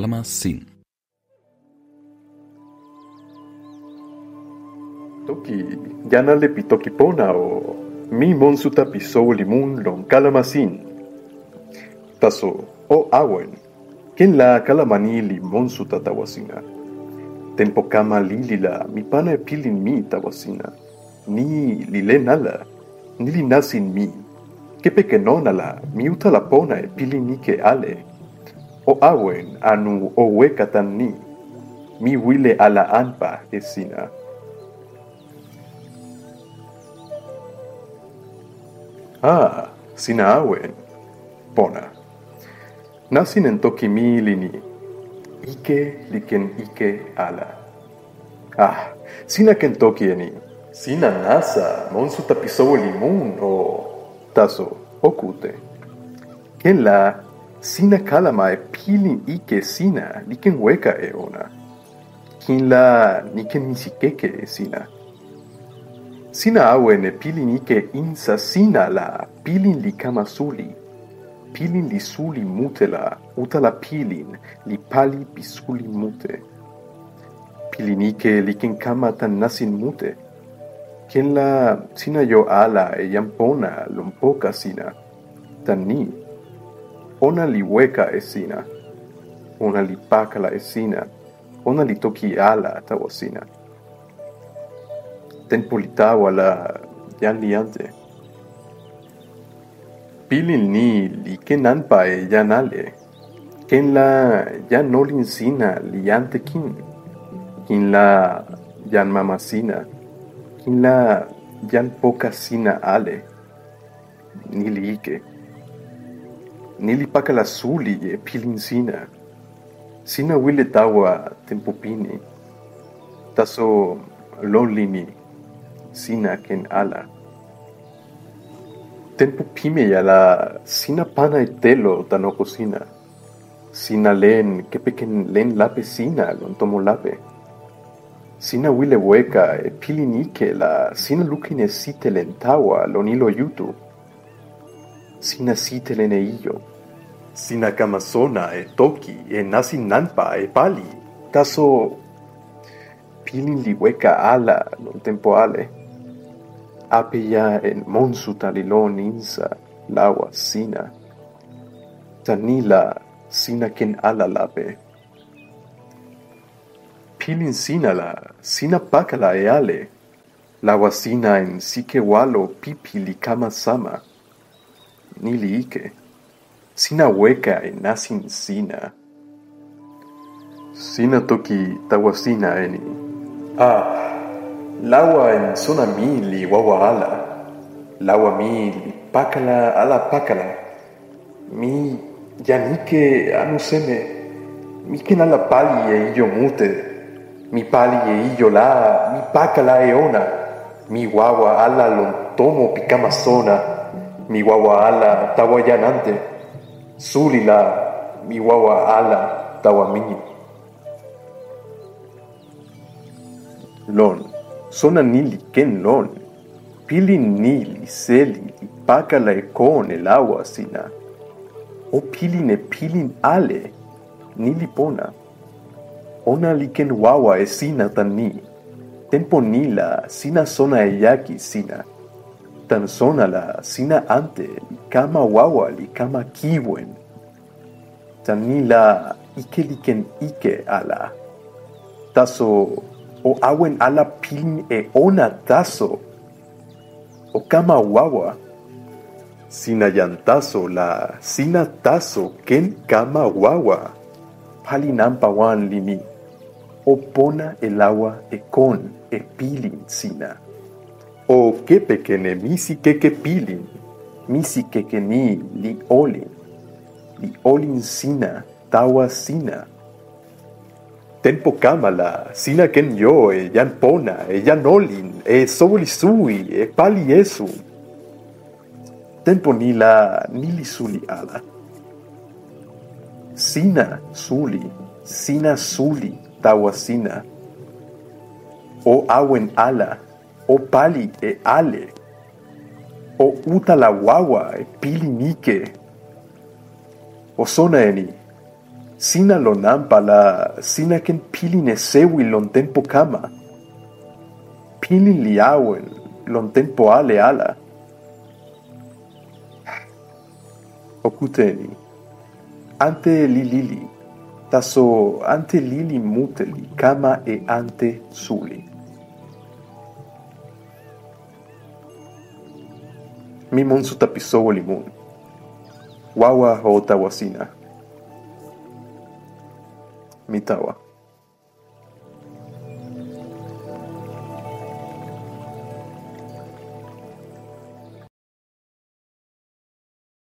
Calamasin. Toki, yana le pitoki pona o mi monsuta piso limun lon calamasin. Taso, o awen, ken la calamani li monsuta tawasina. Tempo kama lili la mi pana e pilin mi tawasina. Ni li le nala, ni li nasin mi. Ke peke nona la, mi uta la pona e pilin ni ke ale. O awen anu o weka tan ni. Mi wile ala anpa e sina. Ah, sina awen. Pona. Nasin en toki mi lini. Ike liken ike ala. Ah, sina ken toki eni. Sina nasa monsu tapisowo limun o taso okute. Ken la sina kalama e pilin ike sina liken weka e ona. Kin la niken misikeke e sina. Sina awen e pilin ike insa sina la pilin li kama suli. Pilin li suli mute la uta la pilin li pali pi suli mute. Pilin ike li ken kama tan nasin mute. Ken la sina yo ala e yampona lompoka sina. Tan ni. Ona li weka e sina. Ona li pakala e sina. Ona li toki ala tawa sina. Tempo li tawa la yan liante. Pilin ni li ken anpa e yan ale. Ken la yan nolin sina li ante kin. Kin la yan mamasina. Kin la yan poka sina ale. Ni li ike. Ni li paka la suli e pilin sina. Sina wile tawa tempo pini. Taso lolini sina ken ala. Tempo pime ya la sina pana e telo tanoko sina. Len kepeken len lape sina lon tomo lape. Sina wile weka e pilinike la sina lukine sitelen tawa lon ilo yutu. Sina sitelen e e toki e nasi nanpa e pali. Taso pilin li weka ala lon tempo ale. Apeya en monsu talilon insa lawa sina. Tanila sina ken ala lape. Pilin sina la, sina pakala e ale. Lawa sina en sike walo pipi li kama sama. Nili ike. Sina weka e nasin sina. Sina toki tawasina eni. Ah, lawa en sona mi li wawa ala. Lawa mi li pakala ala pakala. Mi yanike anuseme. Mi ken ala pali e iyo mute. Mi pali e iyo la, mi pakala e ona. Mi wawa ala lon tomo pikama sona. Mi wawa ala tawayanante. Suli la, mi wawa ala tawamini. Lon, ken lon. Pilin nili seli li pakala e kon el agua sina. O pilin e pilin ale, nili pona. Ona li ken wawa e sina tan ni. Tempo nila sina sona e yaki sina. Tan sona la sina ante kama wawa li kama kiwen. Tan nila ike ala. Taso o awen ala pilin e ona taso. O kama wawa. Sina yantaso la sina taso ken kama wawa. Pali nampa wan limi. O pona el agua e con e pilin sina. O kepe kene misi keke pilin. Misi keke ni li olin. Li olin sina tawa sina. Tempo kama la sina ken yo e yan pona e yan olin e soli sui e pali esu. Tempo ni la nili suli ala. Sina suli, sina suli tawa sina. O awen ala, o pali e ale. O uta la wawa e pili nike. O sona eni, Sina lo nampa la sina ken pilin e sewi lon tempo kama. Pilin li awen lon tempo ale ala. Okuteni. Ante li lili. Taso ante lili muteli kama e ante suli. Mi monsu tapisowo limun. Wawa o tawasina. Mitawa.